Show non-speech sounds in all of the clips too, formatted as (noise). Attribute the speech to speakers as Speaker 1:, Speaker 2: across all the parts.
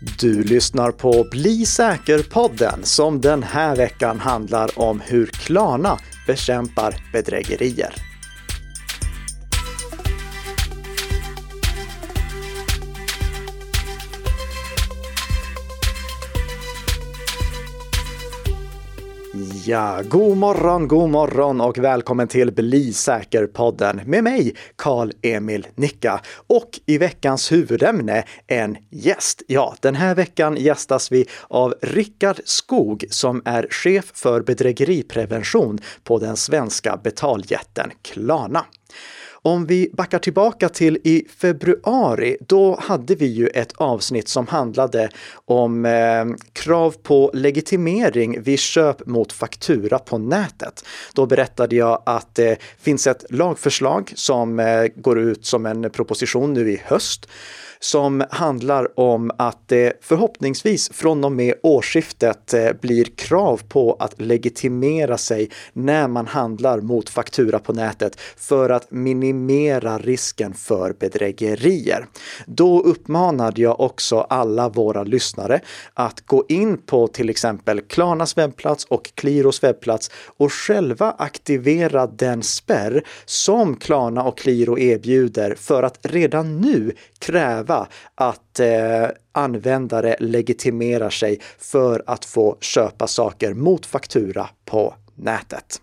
Speaker 1: Du lyssnar på Bli säker-podden som den här veckan handlar om hur Klarna bekämpar bedrägerier. Ja, god morgon, god morgon och välkommen till Bli säker-podden med mig, Karl-Emil Nicka. Och i veckans huvudämne, en gäst. Ja, den här veckan gästas vi av Rickard Skog som är chef för bedrägeriprevention på den svenska betaljätten Klarna. Om vi backar tillbaka till i februari, då hade vi ju ett avsnitt som handlade om eh, krav på legitimering vid köp mot faktura på nätet. Då berättade jag att det finns ett lagförslag som eh, går ut som en proposition nu i höst som handlar om att det förhoppningsvis från och med årsskiftet eh, blir krav på att legitimera sig när man handlar mot faktura på nätet för att minimera minimera risken för bedrägerier. Då uppmanade jag också alla våra lyssnare att gå in på till exempel Klarnas webbplats och Qliros webbplats och själva aktivera den spärr som Klarna och Qliro erbjuder för att redan nu kräva kräva att eh, användare legitimerar sig för att få köpa saker mot faktura på nätet.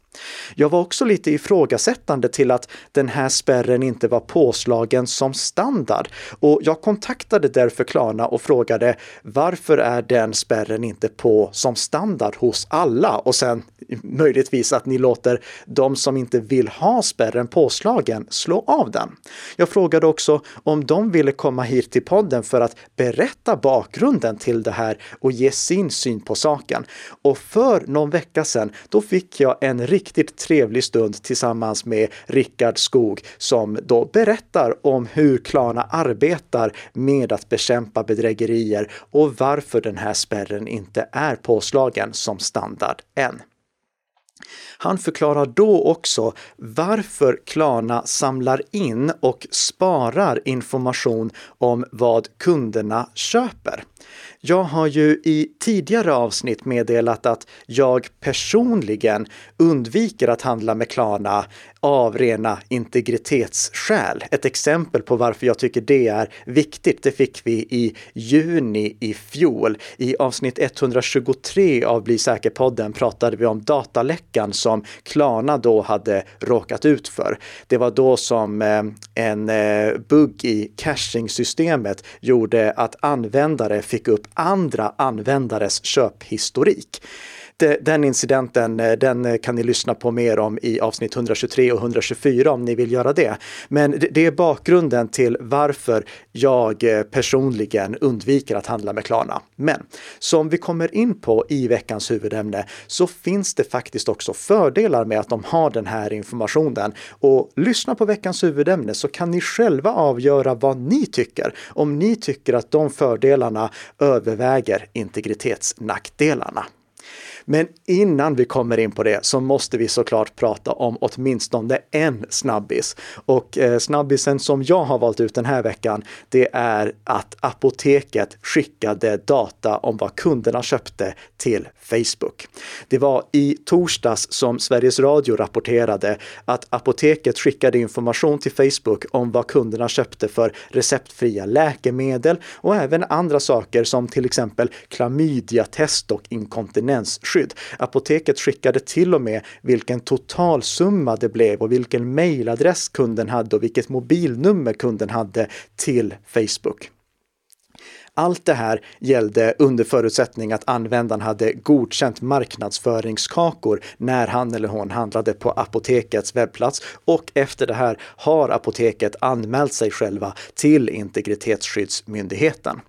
Speaker 1: Jag var också lite ifrågasättande till att den här spärren inte var påslagen som standard och jag kontaktade därför Klarna och frågade varför är den spärren inte på som standard hos alla? Och sen möjligtvis att ni låter de som inte vill ha spärren påslagen slå av den. Jag frågade också om de ville komma hit till podden för att berätta bakgrunden till det här och ge sin syn på saken. Och för någon vecka sedan, då fick jag en riktigt trevlig stund tillsammans med Rickard Skog som då berättar om hur Klarna arbetar med att bekämpa bedrägerier och varför den här spärren inte är påslagen som standard än. Han förklarar då också varför Klarna samlar in och sparar information om vad kunderna köper. Jag har ju i tidigare avsnitt meddelat att jag personligen undviker att handla med Klarna av rena integritetsskäl. Ett exempel på varför jag tycker det är viktigt, det fick vi i juni i fjol. I avsnitt 123 av Bli säker-podden pratade vi om dataläckan som Klarna då hade råkat ut för. Det var då som eh, en eh, bugg i caching-systemet gjorde att användare fick upp andra användares köphistorik den incidenten, eh, den eh, kan ni lyssna på mer om i avsnitt 123 och 124 om ni vill göra det. Men det är bakgrunden till varför jag eh, personligen undviker att handla med Klarna. Men som vi kommer in på i veckans huvudämne så finns det faktiskt också fördelar med att de har den här informationen. Och lyssna på veckans huvudämne så kan ni själva avgöra vad ni tycker. Om ni tycker att de fördelarna överväger integritetsnackdelarna. Men innan vi kommer in på det så måste vi såklart prata om åtminstone en snabbis. Och eh, snabbisen som jag har valt ut den här veckan, det är att apoteket skickade data om vad kunderna köpte till Facebook. Det var i torsdags som Sveriges Radio rapporterade att apoteket skickade information till Facebook om vad kunderna köpte för receptfria läkemedel och även andra saker som till exempel klamydiatest och inkontinensskydd skydd. Apoteket skickade till och med vilken totalsumma det blev och vilken mejladress kunden hade och vilket mobilnummer kunden hade till Facebook. Allt det här gällde under förutsättning att användaren hade godkänt marknadsföringskakor när han eller hon handlade på apotekets webbplats och efter det här har apoteket anmält sig själva till Integritetsskyddsmyndigheten.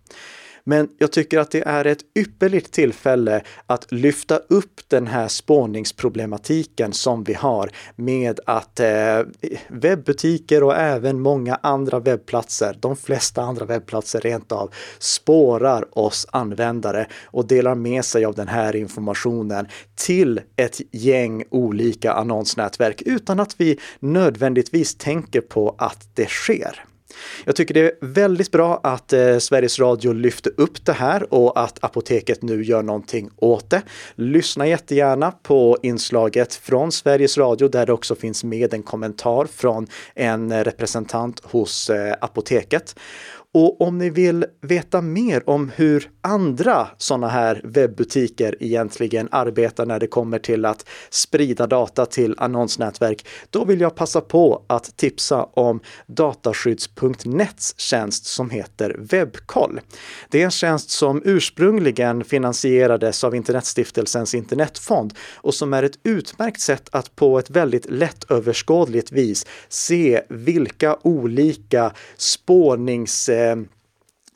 Speaker 1: Men jag tycker att det är ett ypperligt tillfälle att lyfta upp den här spårningsproblematiken som vi har med att eh, webbutiker och även många andra webbplatser, de flesta andra webbplatser rent av, spårar oss användare och delar med sig av den här informationen till ett gäng olika annonsnätverk utan att vi nödvändigtvis tänker på att det sker. Jag tycker det är väldigt bra att eh, Sveriges Radio lyfte upp det här och att apoteket nu gör någonting åt det. Lyssna jättegärna på inslaget från Sveriges Radio där det också finns med en kommentar från en representant hos eh, apoteket. Och om ni vill veta mer om hur andra sådana här webbutiker egentligen arbetar när det kommer till att sprida data till annonsnätverk, då vill jag passa på att tipsa om dataskydds.nets tjänst som heter Webkoll. Det är en tjänst som ursprungligen finansierades av Internetstiftelsens internetfond och som är ett utmärkt sätt att på ett väldigt lättöverskådligt vis se vilka olika spårnings Eh,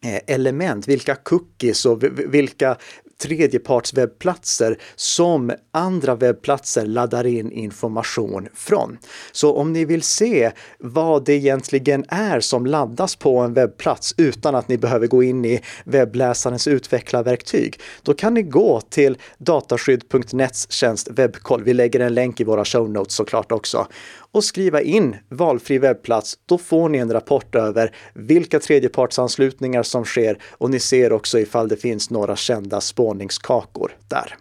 Speaker 1: eh, element, vilka cookies och vilka tredjepartswebbplatser som andra webbplatser laddar in information från. Så om ni vill se vad det egentligen är som laddas på en webbplats utan att ni behöver gå in i webbläsarens utvecklarverktyg, då kan ni gå till dataskydd.nets tjänst webbkoll. Vi lägger en länk i våra show notes såklart också och skriva in valfri webbplats. Då får ni en rapport över vilka tredjepartsanslutningar som sker och ni ser också ifall det finns några kända spårningskakor där.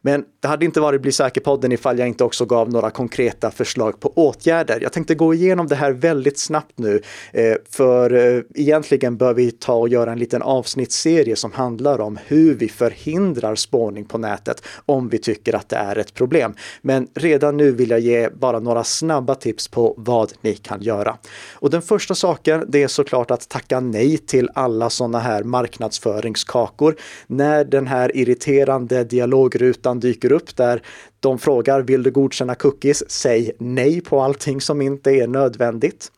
Speaker 1: Men det hade inte varit Bli säker-podden ifall jag inte också gav några konkreta förslag på åtgärder. Jag tänkte gå igenom det här väldigt snabbt nu, eh, för eh, egentligen bör vi ta och göra en liten avsnittsserie som handlar om hur vi förhindrar spårning på nätet om vi tycker att det är ett problem. Men redan nu vill jag ge bara några snabba tips på vad ni kan göra. Och den första saken, det är såklart att tacka nej till alla sådana här marknadsföringskakor. När den här irriterande dialogrutan dyker upp där de frågar vill du godkänna cookies? Säg nej på allting som inte är nödvändigt.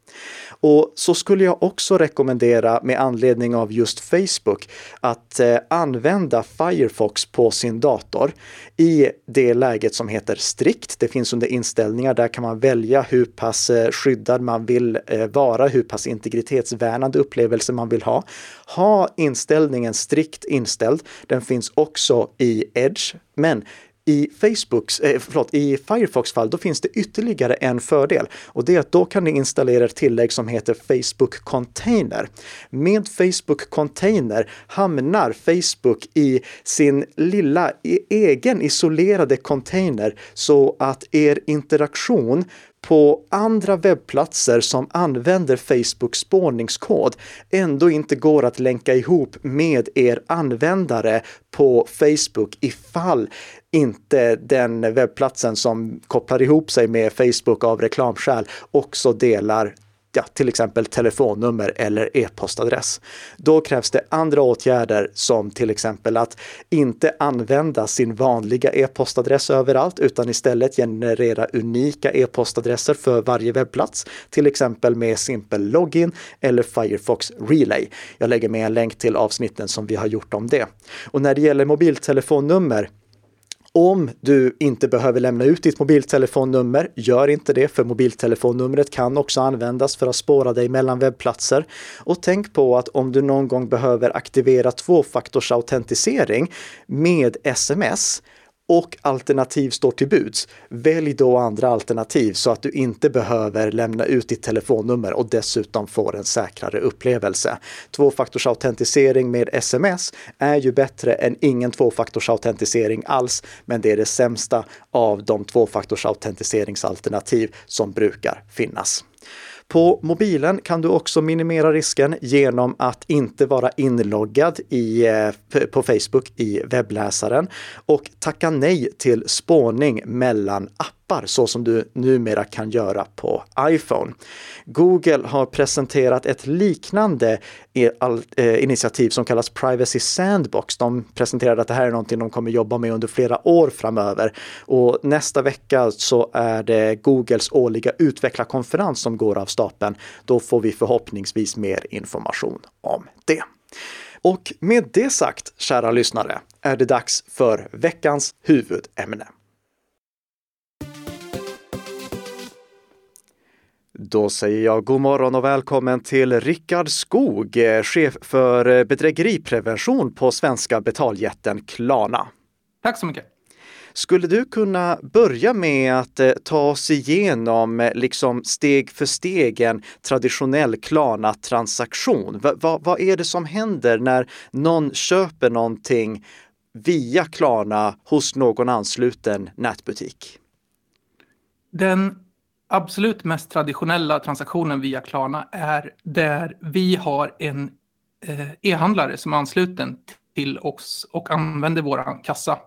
Speaker 1: Och så skulle jag också rekommendera med anledning av just Facebook att eh, använda Firefox på sin dator i det läget som heter strikt. Det finns under inställningar, där kan man välja hur pass eh, skyddad man vill eh, vara, hur pass integritetsvärnande upplevelse man vill ha. Ha inställningen strikt inställd. Den finns också i Edge, men i Facebooks, eh, förlåt, i Firefox fall, då finns det ytterligare en fördel och det är att då kan ni installera ett tillägg som heter Facebook Container. Med Facebook Container hamnar Facebook i sin lilla e-, egen isolerade container så att er interaktion på andra webbplatser som använder Facebooks spårningskod ändå inte går att länka ihop med er användare på Facebook ifall inte den webbplatsen som kopplar ihop sig med Facebook av reklamskäl också delar ja, till exempel telefonnummer eller e-postadress. Då krävs det andra åtgärder som till exempel att inte använda sin vanliga e-postadress överallt utan istället generera unika e-postadresser för varje webbplats, till exempel med simpel login eller Firefox Relay. Jag lägger med en länk till avsnitten som vi har gjort om det. Och när det gäller mobiltelefonnummer om du inte behöver lämna ut ditt mobiltelefonnummer, gör inte det, för mobiltelefonnumret kan också användas för att spåra dig mellan webbplatser. Och tänk på att om du någon gång behöver aktivera tvåfaktorsautentisering med sms, och alternativ står till buds, välj då andra alternativ så att du inte behöver lämna ut ditt telefonnummer och dessutom får en säkrare upplevelse. Tvåfaktorsautentisering med sms är ju bättre än ingen tvåfaktorsautentisering alls, men det är det sämsta av de tvåfaktorsautentiseringsalternativ som brukar finnas. På mobilen kan du också minimera risken genom att inte vara inloggad i, eh, på Facebook i webbläsaren och tacka nej till spårning mellan appar appar så som du numera kan göra på iPhone. Google har presenterat ett liknande eh, initiativ som kallas Privacy Sandbox. De presenterade att det här är någonting de kommer jobba med under flera år framöver. Och nästa vecka så är det Googles årliga utvecklarkonferens som går av stapeln. Då får vi förhoppningsvis mer information om det. Och med det sagt, kära lyssnare, är det dags för veckans huvudämne. Då säger jag god morgon och välkommen till Rickard Skog, eh, chef för eh, bedrägeriprevention på svenska betaljätten Klarna.
Speaker 2: Tack så mycket.
Speaker 1: Skulle du kunna börja med att eh, ta oss igenom liksom steg för steg en traditionell Klarna-transaktion? Va, va, vad är det som händer när någon köper någonting via Klarna hos någon ansluten nätbutik?
Speaker 2: Den absolut mest traditionella transaktionen via Klarna är där vi har en eh, e-handlare som är ansluten till oss och använder vår kassa.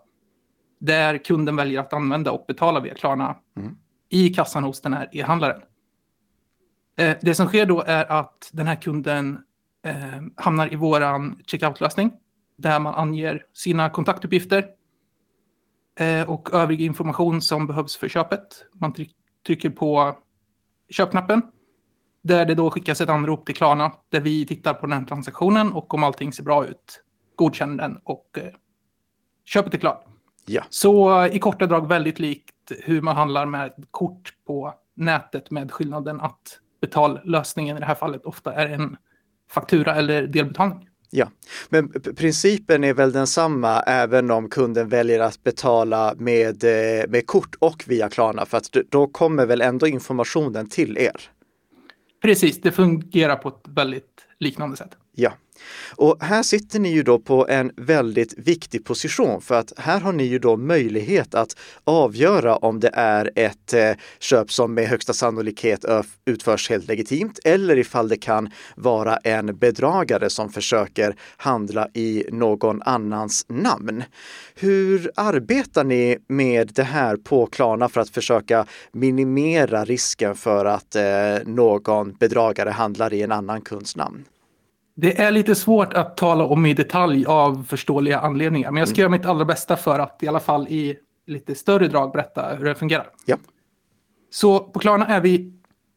Speaker 2: Där kunden väljer att använda och betala via Klarna mm. i kassan hos den här e-handlaren. Eh, det som sker då är att den här kunden eh, hamnar i vår checkout-lösning där man anger sina kontaktuppgifter och övrig information som behövs för köpet. Man trycker på köpknappen där det då skickas ett anrop till Klarna där vi tittar på den här transaktionen och om allting ser bra ut godkänner den och eh, köpet är klart.
Speaker 1: Ja.
Speaker 2: Så i korta drag väldigt likt hur man handlar med kort på nätet med skillnaden att betallösningen i det här fallet ofta är en faktura eller delbetalning.
Speaker 1: Ja, men principen är väl densamma även om kunden väljer att betala med, eh, med kort och via Klarna för att då kommer väl ändå informationen till er?
Speaker 2: Precis, det fungerar på ett väldigt liknande sätt.
Speaker 1: Ja. Och här sitter ni ju då på en väldigt viktig position för att här har ni ju då möjlighet att avgöra om det är ett eh, köp som med högsta sannolikhet utförs helt legitimt eller ifall det kan vara en bedragare som försöker handla i någon annans namn. Hur arbetar ni med det här på Klarna för att försöka minimera risken för att eh, någon bedragare handlar i en annan kunds namn?
Speaker 2: Det är lite svårt att tala om i detalj av förståeliga anledningar. Men jag ska mm. göra mitt allra bästa för att i alla fall i lite större drag berätta hur det fungerar.
Speaker 1: Ja.
Speaker 2: Så på Klarna är vi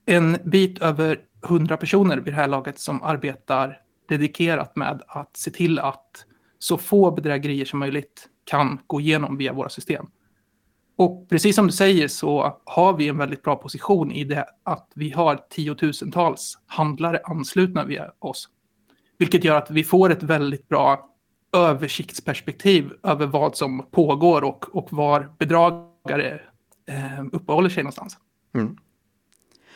Speaker 2: en bit över 100 personer vid det här laget som arbetar dedikerat med att se till att så få bedrägerier som möjligt kan gå igenom via våra system. Och precis som du säger så har vi en väldigt bra position i det att vi har tiotusentals handlare anslutna via oss. Vilket gör att vi får ett väldigt bra översiktsperspektiv över vad som pågår och, och var bedragare eh, uppehåller sig någonstans. Mm.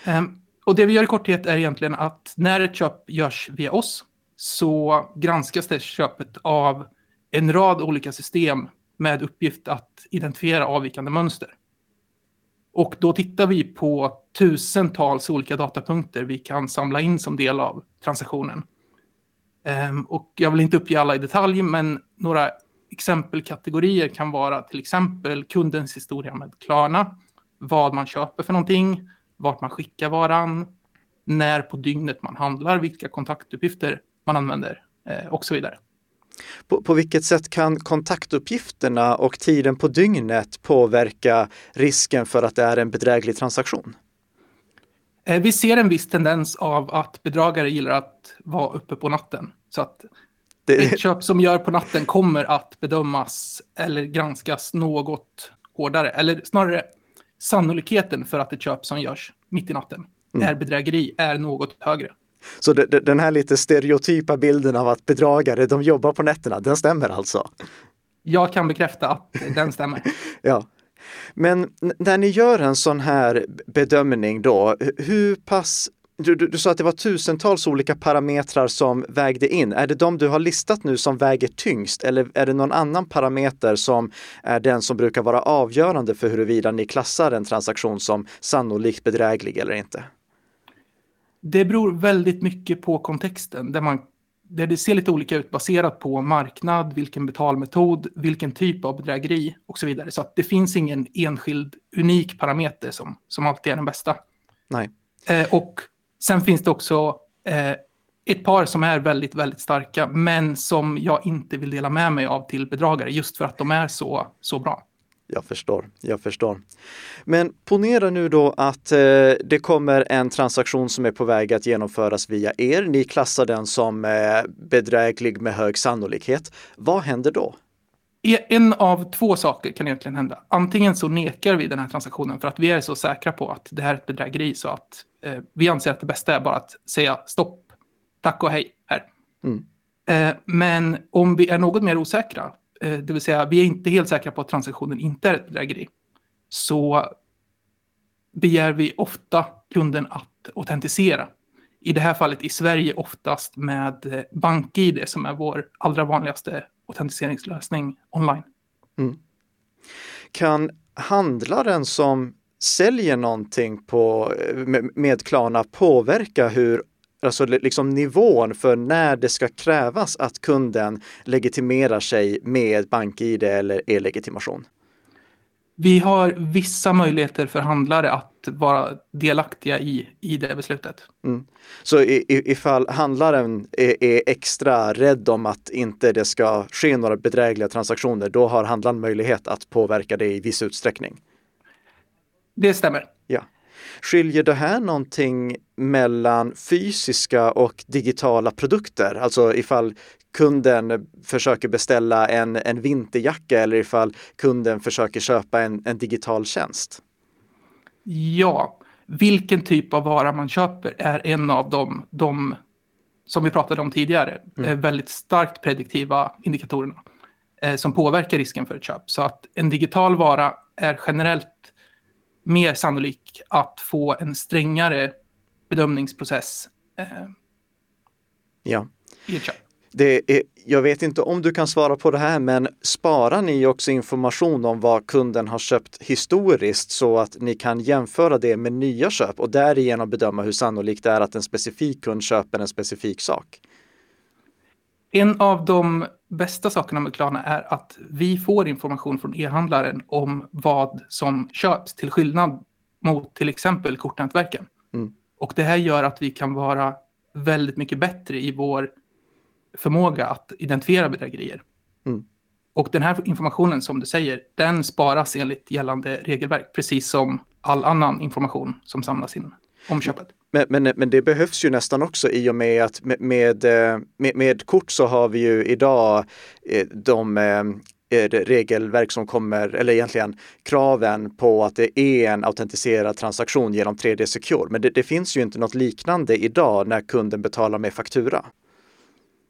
Speaker 2: Um, och det vi gör i korthet är egentligen att när ett köp görs via oss så granskas det köpet av en rad olika system med uppgift att identifiera avvikande mönster. Och då tittar vi på tusentals olika datapunkter vi kan samla in som del av transaktionen. Ehm, och jag vill inte uppge alla i detalj, men några exempelkategorier kan vara till exempel kundens historia med Klarna, vad man köper för någonting, vart man skickar varan, när på dygnet man handlar, vilka kontaktuppgifter man använder eh, och så vidare.
Speaker 1: På, på, vilket sätt kan kontaktuppgifterna och tiden på dygnet påverka risken för att det är en bedräglig transaktion?
Speaker 2: Eh, vi ser en viss tendens av att bedragare gillar att vara uppe på natten. Så att det... ett köp som gör på natten kommer att bedömas eller granskas något hårdare. Eller snarare sannolikheten för att ett köp som görs mitt i natten mm. är bedrägeri är något högre.
Speaker 1: Så det, det, den här lite stereotypa bilden av att bedragare, de jobbar på nätterna, den stämmer alltså?
Speaker 2: Jag kan bekräfta att den stämmer. (laughs)
Speaker 1: ja. Men när ni gör en sån här bedömning då, hur pass du, du, du, sa att det var tusentals olika parametrar som vägde in. Är det de du har listat nu som väger tyngst eller är det någon annan parameter som är den som brukar vara avgörande för huruvida ni klassar en transaktion som sannolikt bedräglig eller inte?
Speaker 2: Det beror väldigt mycket på kontexten där man där det ser lite olika ut baserat på marknad, vilken betalmetod, vilken typ av bedrägeri och så vidare. Så att det finns ingen enskild unik parameter som, som alltid är den bästa.
Speaker 1: Nej.
Speaker 2: Eh, och sen finns det också eh, ett par som är väldigt, väldigt starka, men som jag inte vill dela med mig av till bedragare just för att de är så, så bra.
Speaker 1: Jag förstår, jag förstår. Men ponera nu då att eh, det kommer en transaktion som är på väg att genomföras via er. Ni klassar den som eh, bedräglig med hög sannolikhet. Vad händer då?
Speaker 2: En av två saker kan egentligen hända. Antingen så nekar vi den här transaktionen för att vi är så säkra på att det här är ett bedrägeri så att eh, vi anser att det bästa är bara att säga stopp, tack och hej här. Mm. Eh, men om vi är något mer osäkra Eh, det vill säga vi är inte helt säkra på att transaktionen inte är ett bedrägeri, så begär vi ofta kunden att autentisera. I det här fallet i Sverige oftast med eh, BankID som är vår allra vanligaste autentiseringslösning online. Mm.
Speaker 1: Kan handlaren som säljer någonting på, eh, med, med Klarna påverka hur alltså liksom nivån för när det ska krävas att kunden legitimerar sig med BankID eller e-legitimation?
Speaker 2: Vi har vissa möjligheter för handlare att vara delaktiga i, i det beslutet. Mm.
Speaker 1: Så ifall handlaren är, är, extra rädd om att inte det ska ske några bedrägliga transaktioner, då har handlaren möjlighet att påverka det i viss utsträckning?
Speaker 2: Det stämmer.
Speaker 1: Skiljer det här någonting mellan fysiska och digitala produkter? Alltså ifall kunden försöker beställa en, en vinterjacka eller ifall kunden försöker köpa en, en digital tjänst?
Speaker 2: Ja, vilken typ av vara man köper är en av de, de som vi pratade om tidigare, mm. väldigt starkt prediktiva indikatorerna eh, som påverkar risken för ett köp. Så att en digital vara är generellt mer sannolik att få en strängare bedömningsprocess eh,
Speaker 1: ja. i ett köp. Det är, jag vet inte om du kan svara på det här, men sparar ni också information om vad kunden har köpt historiskt så att ni kan jämföra det med nya köp och därigenom bedöma hur sannolikt det är att en specifik kund köper en specifik sak?
Speaker 2: En av de bästa sakerna med Klarna är att vi får information från e-handlaren om vad som köps till skillnad mot till exempel kortnätverken. Mm. Och det här gör att vi kan vara väldigt mycket bättre i vår förmåga att identifiera bedrägerier. Mm. Och den här informationen som du säger, den sparas enligt gällande regelverk, precis som all annan information som samlas in om köpet.
Speaker 1: Men, men, men det behövs ju nästan också i och med att med, med, eh, med, med kort så har vi ju idag eh, de eh, regelverk som kommer, eller egentligen kraven på att det är en autentiserad transaktion genom 3D Secure. Men det, det finns ju inte något liknande idag när kunden betalar med faktura.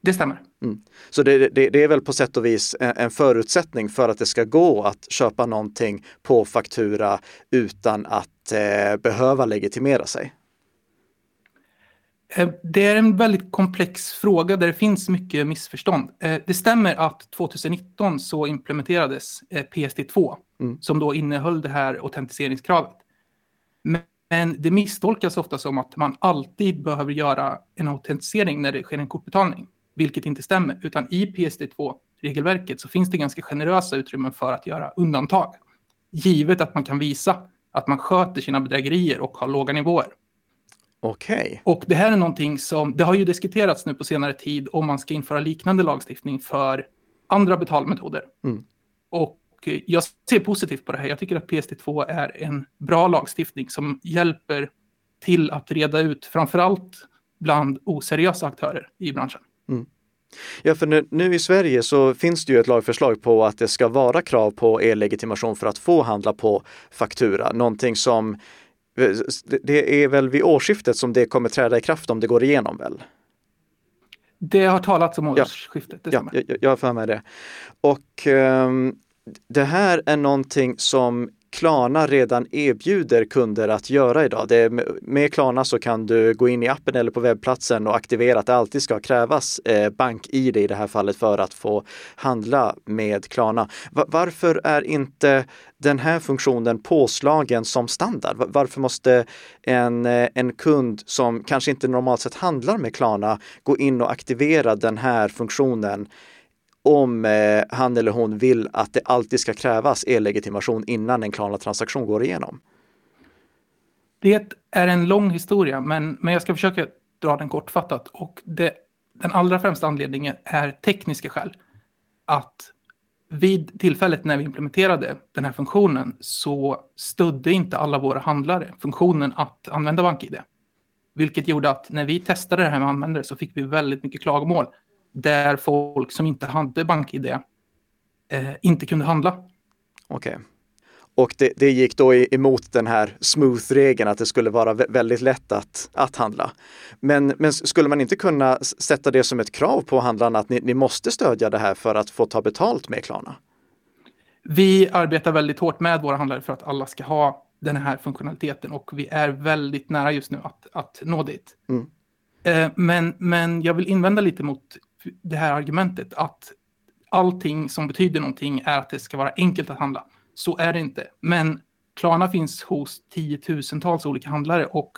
Speaker 2: Det stämmer.
Speaker 1: Mm. Så det, det, det, är väl på sätt och vis en förutsättning för att det ska gå att köpa någonting på faktura utan att eh, behöva legitimera sig?
Speaker 2: Eh, det är en väldigt komplex fråga där det finns mycket missförstånd. Eh, det stämmer att 2019 så implementerades eh, PSD2 mm. som då innehöll det här autentiseringskravet. Men det misstolkas ofta som att man alltid behöver göra en autentisering när det sker en kortbetalning vilket inte stämmer, utan i PSD2-regelverket så finns det ganska generösa utrymmen för att göra undantag. Givet att man kan visa att man sköter sina bedrägerier och har låga nivåer.
Speaker 1: Okej. Okay.
Speaker 2: Och det här är någonting som, det har ju diskuterats nu på senare tid om man ska införa liknande lagstiftning för andra betalmetoder. Mm. Och jag ser positivt på det här. Jag tycker att PSD2 är en bra lagstiftning som hjälper till att reda ut, framförallt bland oseriösa aktörer i branschen. Mm.
Speaker 1: Ja, för nu, nu, i Sverige så finns det ju ett lagförslag på att det ska vara krav på e-legitimation för att få handla på faktura. Någonting som det är väl vid årsskiftet som det kommer träda i kraft om det går igenom väl?
Speaker 2: Det har talats om årsskiftet.
Speaker 1: Ja, ja jag, jag har för mig det. Och um, det här är någonting som Klarna redan erbjuder kunder att göra idag. Det med Klarna så kan du gå in i appen eller på webbplatsen och aktivera att det alltid ska krävas eh, bank-id i det här fallet för att få handla med Klarna. Varför är inte den här funktionen påslagen som standard? Varför måste en, eh, en kund som kanske inte normalt sett handlar med Klarna gå in och aktivera den här funktionen om eh, han eller hon vill att det alltid ska krävas e-legitimation innan en Klarna-transaktion går igenom?
Speaker 2: Det är en lång historia, men, men jag ska försöka dra den kortfattat. Och det, den allra främsta anledningen är tekniska skäl. Att vid tillfället när vi implementerade den här funktionen så stödde inte alla våra handlare funktionen att använda BankID. Vilket gjorde att när vi testade det här med användare så fick vi väldigt mycket klagomål där folk som inte hade BankID eh, inte kunde handla.
Speaker 1: Okej. Okay. Och det, det gick då emot den här smooth-regeln att det skulle vara väldigt lätt att, att handla. Men, men skulle man inte kunna sätta det som ett krav på handlarna att ni, ni måste stödja det här för att få ta betalt med Klarna?
Speaker 2: Vi arbetar väldigt hårt med våra handlare för att alla ska ha den här funktionaliteten och vi är väldigt nära just nu att, att nå dit. Mm. Eh, men, men jag vill invända lite mot det här argumentet att allting som betyder någonting är att det ska vara enkelt att handla. Så är det inte. Men Klarna finns hos tiotusentals olika handlare och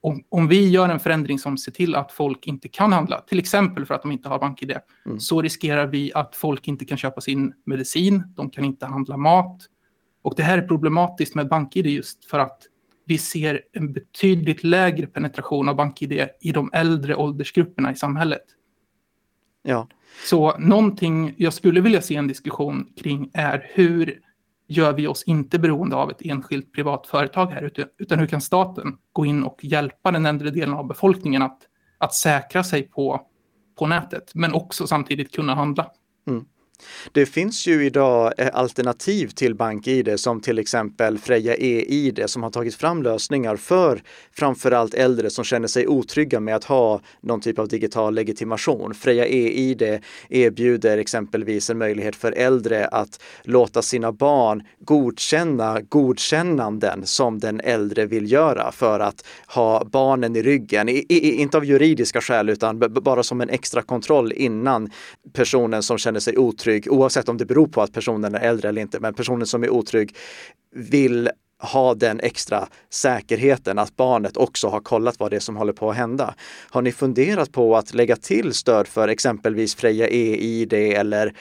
Speaker 2: om, om, vi gör en förändring som ser till att folk inte kan handla, till exempel för att de inte har BankID, mm. så riskerar vi att folk inte kan köpa sin medicin, de kan inte handla mat. Och det här är problematiskt med BankID just för att vi ser en betydligt lägre penetration av BankID i de äldre åldersgrupperna i samhället.
Speaker 1: Ja.
Speaker 2: Så någonting jag skulle vilja se en diskussion kring är hur gör vi oss inte beroende av ett enskilt privat företag här, utan hur kan staten gå in och hjälpa den äldre delen av befolkningen att, att säkra sig på, på nätet, men också samtidigt kunna handla.
Speaker 1: Mm. Det finns ju idag eh, alternativ till BankID som till exempel Freja e-id som har tagit fram lösningar för framförallt äldre som känner sig otrygga med att ha någon typ av digital legitimation. Freja e-id erbjuder exempelvis en möjlighet för äldre att låta sina barn godkänna godkännanden som den äldre vill göra för att ha barnen i ryggen. I, i, inte av juridiska skäl utan bara som en extra kontroll innan personen som känner sig otrygg otrygg, oavsett om det beror på att personen är äldre eller inte, men personen som är otrygg vill ha den extra säkerheten att barnet också har kollat vad det är som håller på att hända. Har ni funderat på att lägga till stöd för exempelvis Freja e-id eller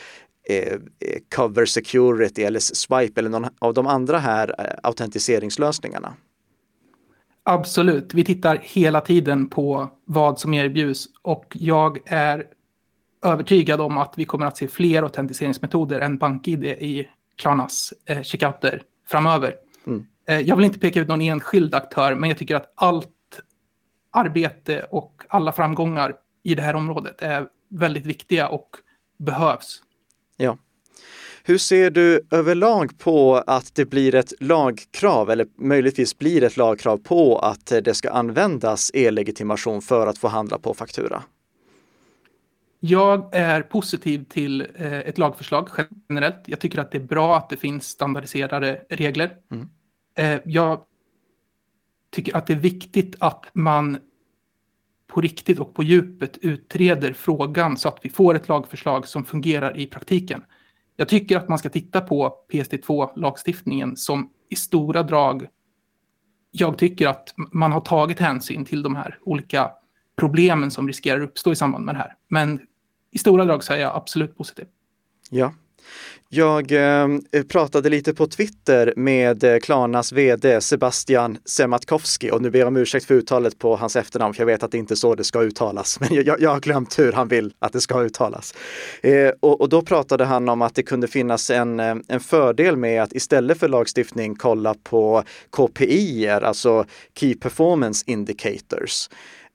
Speaker 1: eh, eh, Cover Security eller Swipe eller någon av de andra här eh, autentiseringslösningarna?
Speaker 2: Absolut, vi tittar hela tiden på vad som erbjuds och jag är övertygad om att vi kommer att se fler autentiseringsmetoder än BankID i Klarnas eh, checkouter framöver. Mm. Eh, jag vill inte peka ut någon enskild aktör, men jag tycker att allt arbete och alla framgångar i det här området är väldigt viktiga och behövs.
Speaker 1: Ja. Hur ser du överlag på att det blir ett lagkrav eller möjligtvis blir ett lagkrav på att det ska användas e-legitimation för att få handla på faktura?
Speaker 2: Jag är positiv till eh, ett lagförslag generellt. Jag tycker att det är bra att det finns standardiserade regler. Mm. Eh, jag tycker att det är viktigt att man på riktigt och på djupet utreder frågan så att vi får ett lagförslag som fungerar i praktiken. Jag tycker att man ska titta på PSD2-lagstiftningen som i stora drag jag tycker att man har tagit hänsyn till de här olika problemen som riskerar uppstå i samband med det här. Men i stora drag så är jag absolut positiv.
Speaker 1: Ja. Jag eh, pratade lite på Twitter med eh, Klarnas vd Sebastian Sematkowski och nu ber jag om ursäkt för uttalet på hans efternamn för jag vet att det inte är så det ska uttalas. (laughs) Men jag, jag har glömt hur han vill att det ska uttalas. Eh, och, och, då pratade han om att det kunde finnas en, eh, en fördel med att istället för lagstiftning kolla på KPI, alltså Key Performance Indicators.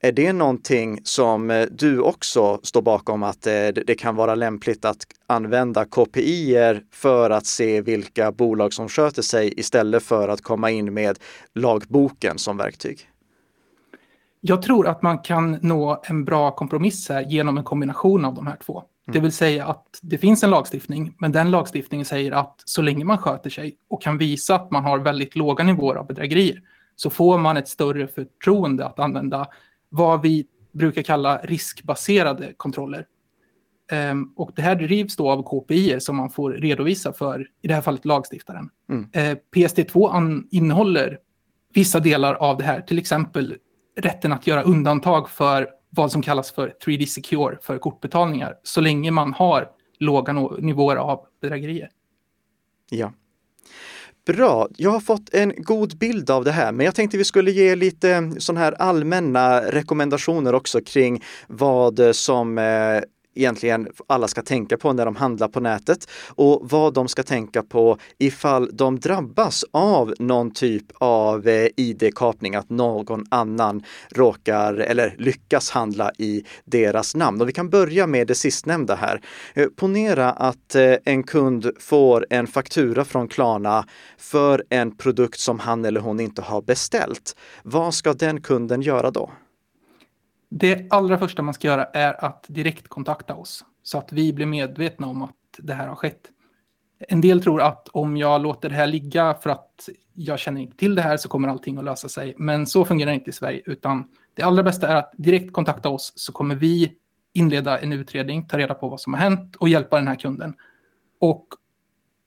Speaker 1: Är det någonting som eh, du också står bakom att eh, det kan vara lämpligt att använda KPI för att se vilka bolag som sköter sig istället för att komma in med lagboken som verktyg?
Speaker 2: Jag tror att man kan nå en bra kompromiss här genom en kombination av de här två. Mm. Det vill säga att det finns en lagstiftning, men den lagstiftningen säger att så länge man sköter sig och kan visa att man har väldigt låga nivåer av bedrägerier så får man ett större förtroende att använda vad vi brukar kalla riskbaserade kontroller. Um, och det här drivs då av KPI som man får redovisa för, i det här fallet lagstiftaren. Mm. Uh, eh, PSD2 innehåller vissa delar av det här, till exempel rätten att göra undantag för vad som kallas för 3D Secure för kortbetalningar, så länge man har låga nivåer av bedrägerier.
Speaker 1: Ja. Bra, jag har fått en god bild av det här, men jag tänkte vi skulle ge lite eh, sådana här allmänna rekommendationer också kring vad eh, som eh, egentligen alla ska tänka på när de handlar på nätet och vad de ska tänka på ifall de drabbas av någon typ av eh, ID-kapning, att någon annan råkar eller lyckas handla i deras namn. Och vi kan börja med det sistnämnda här. Eh, ponera att eh, en kund får en faktura från Klarna för en produkt som han eller hon inte har beställt. Vad ska den kunden göra då?
Speaker 2: Det allra första man ska göra är att direkt kontakta oss så att vi blir medvetna om att det här har skett. En del tror att om jag låter det här ligga för att jag känner inte till det här så kommer allting att lösa sig. Men så fungerar det inte i Sverige, utan det allra bästa är att direkt kontakta oss så kommer vi inleda en utredning, ta reda på vad som har hänt och hjälpa den här kunden. Och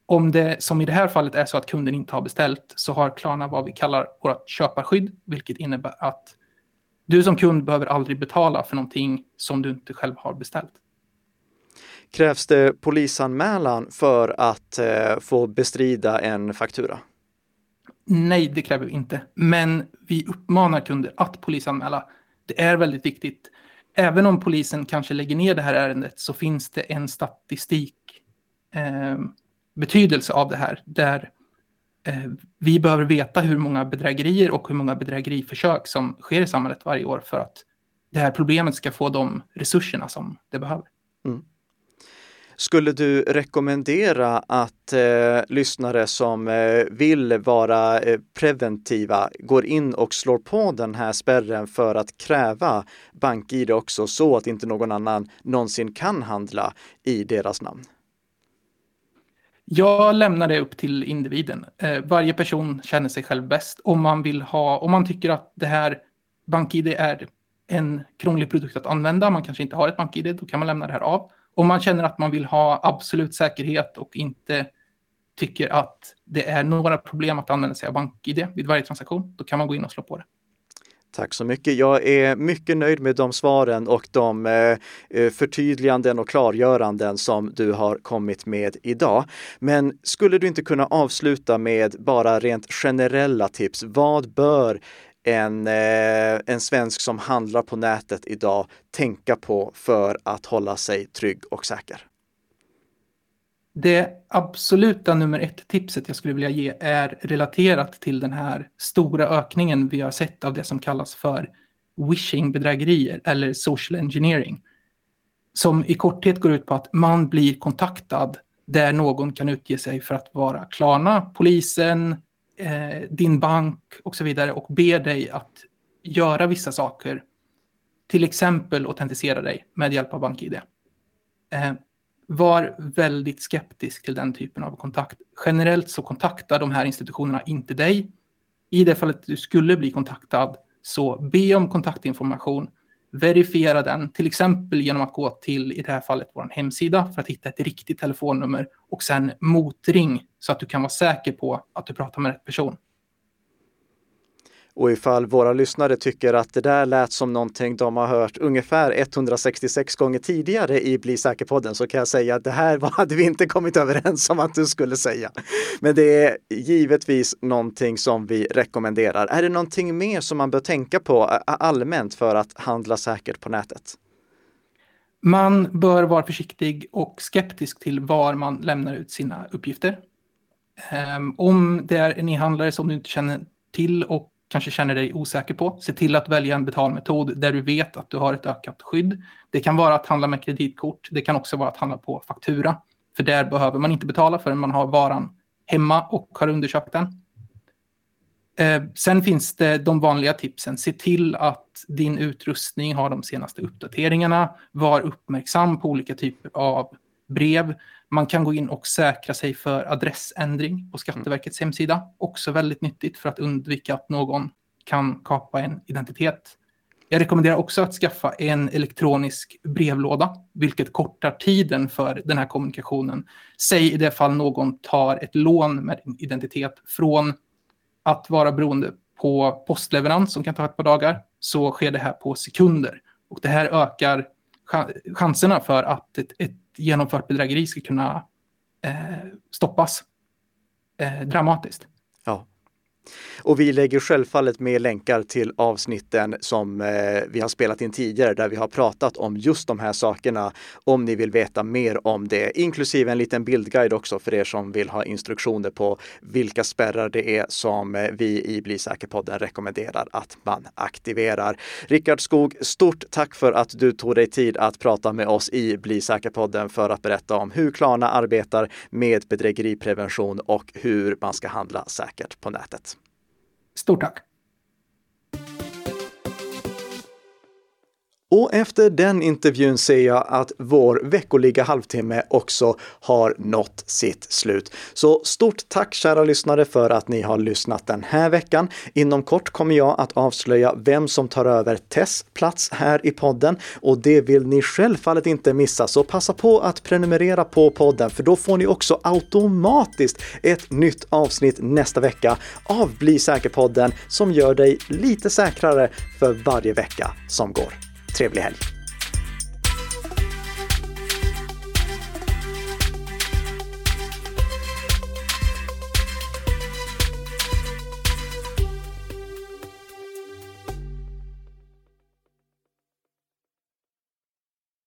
Speaker 2: om det som i det här fallet är så att kunden inte har beställt så har Klarna vad vi kallar vårt köparskydd, vilket innebär att du som kund behöver aldrig betala för någonting som du inte själv har beställt.
Speaker 1: Krävs det polisanmälan för att eh, få bestrida en faktura?
Speaker 2: Nej, det kräver vi inte. Men vi uppmanar kunder att polisanmäla. Det är väldigt viktigt. Även om polisen kanske lägger ner det här ärendet så finns det en statistik eh, betydelse av det här där Eh, vi behöver veta hur många bedrägerier och hur många bedrägeriförsök som sker i samhället varje år för att det här problemet ska få de resurserna som det behöver. Mm.
Speaker 1: Skulle du rekommendera att eh, lyssnare som eh, vill vara eh, preventiva går in och slår på den här spärren för att kräva bank-id också så att inte någon annan någonsin kan handla i deras namn?
Speaker 2: Jag lämnar det upp till individen. Eh, varje person känner sig själv bäst. Om man vill ha, om man tycker att det här BankID är en krånglig produkt att använda, man kanske inte har ett BankID, då kan man lämna det här av. Om man känner att man vill ha absolut säkerhet och inte tycker att det är några problem att använda sig av BankID vid varje transaktion, då kan man gå in och slå på det.
Speaker 1: Tack så mycket. Jag är mycket nöjd med de svaren och de eh, eh, förtydliganden och klargöranden som du har kommit med idag. Men skulle du inte kunna avsluta med bara rent generella tips? Vad bör en, eh, en svensk som handlar på nätet idag tänka på för att hålla sig trygg och säker?
Speaker 2: Det absoluta nummer ett tipset jag skulle vilja ge är relaterat till den här stora ökningen vi har sett av det som kallas för wishing-bedrägerier eller social engineering. Som i korthet går ut på att man blir kontaktad där någon kan utge sig för att vara Klarna, polisen, eh, din bank och så vidare och ber dig att göra vissa saker. Till exempel autentisera dig med hjälp av BankID. Eh, var väldigt skeptisk till den typen av kontakt. Generellt så kontaktar de här institutionerna inte dig. I det fallet du skulle bli kontaktad så be om kontaktinformation, verifiera den, till exempel genom att gå till, i det här fallet, vår hemsida för att hitta ett riktigt telefonnummer och sen motring så att du kan vara säker på att du pratar med rätt person.
Speaker 1: Och ifall våra lyssnare tycker att det där lät som någonting de har hört ungefär 166 gånger tidigare i Bli säker-podden så kan jag säga att det här (laughs) hade vi inte kommit överens om att du skulle säga. Men det är givetvis någonting som vi rekommenderar. Är det någonting mer som man bör tänka på allmänt för att handla säkert på nätet?
Speaker 2: Man bör vara försiktig och skeptisk till var man lämnar ut sina uppgifter. Ehm, om det är en e-handlare som du inte känner till och kanske känner dig osäker på. Se till att välja en betalmetod där du vet att du har ett ökat skydd. Det kan vara att handla med kreditkort. Det kan också vara att handla på faktura. För där behöver man inte betala förrän man har varan hemma och har undersökt den. Eh, sen finns det de vanliga tipsen. Se till att din utrustning har de senaste uppdateringarna. Var uppmärksam på olika typer av brev. Man kan gå in och säkra sig för adressändring på Skatteverkets hemsida. Också väldigt nyttigt för att undvika att någon kan kapa en identitet. Jag rekommenderar också att skaffa en elektronisk brevlåda, vilket kortar tiden för den här kommunikationen. Säg i det fall någon tar ett lån med identitet från att vara beroende på postleverans som kan ta ett par dagar, så sker det här på sekunder. Och det här ökar chanserna för att ett, ett genomfört bedrägeri ska kunna eh, stoppas eh, dramatiskt.
Speaker 1: Och vi lägger självfallet med länkar till avsnitten som eh, vi har spelat in tidigare där vi har pratat om just de här sakerna om ni vill veta mer om det, inklusive en liten bildguide också för er som vill ha instruktioner på vilka spärrar det är som eh, vi i Bli säker-podden rekommenderar att man aktiverar. Rickard Skog, stort tack för att du tog dig tid att prata med oss i Bli säker-podden för att berätta om hur Klarna arbetar med bedrägeriprevention och hur man ska handla säkert på nätet.
Speaker 2: Stort tack!
Speaker 1: Och efter den intervjun ser jag att vår veckoliga halvtimme också har nått sitt slut. Så stort tack kära lyssnare för att ni har lyssnat den här veckan. Inom kort kommer jag att avslöja vem som tar över Tess plats här i podden och det vill ni självfallet inte missa. Så passa på att prenumerera på podden för då får ni också automatiskt ett nytt avsnitt nästa vecka av Bli säker-podden som gör dig lite säkrare för varje vecka som går. Trevlig helg!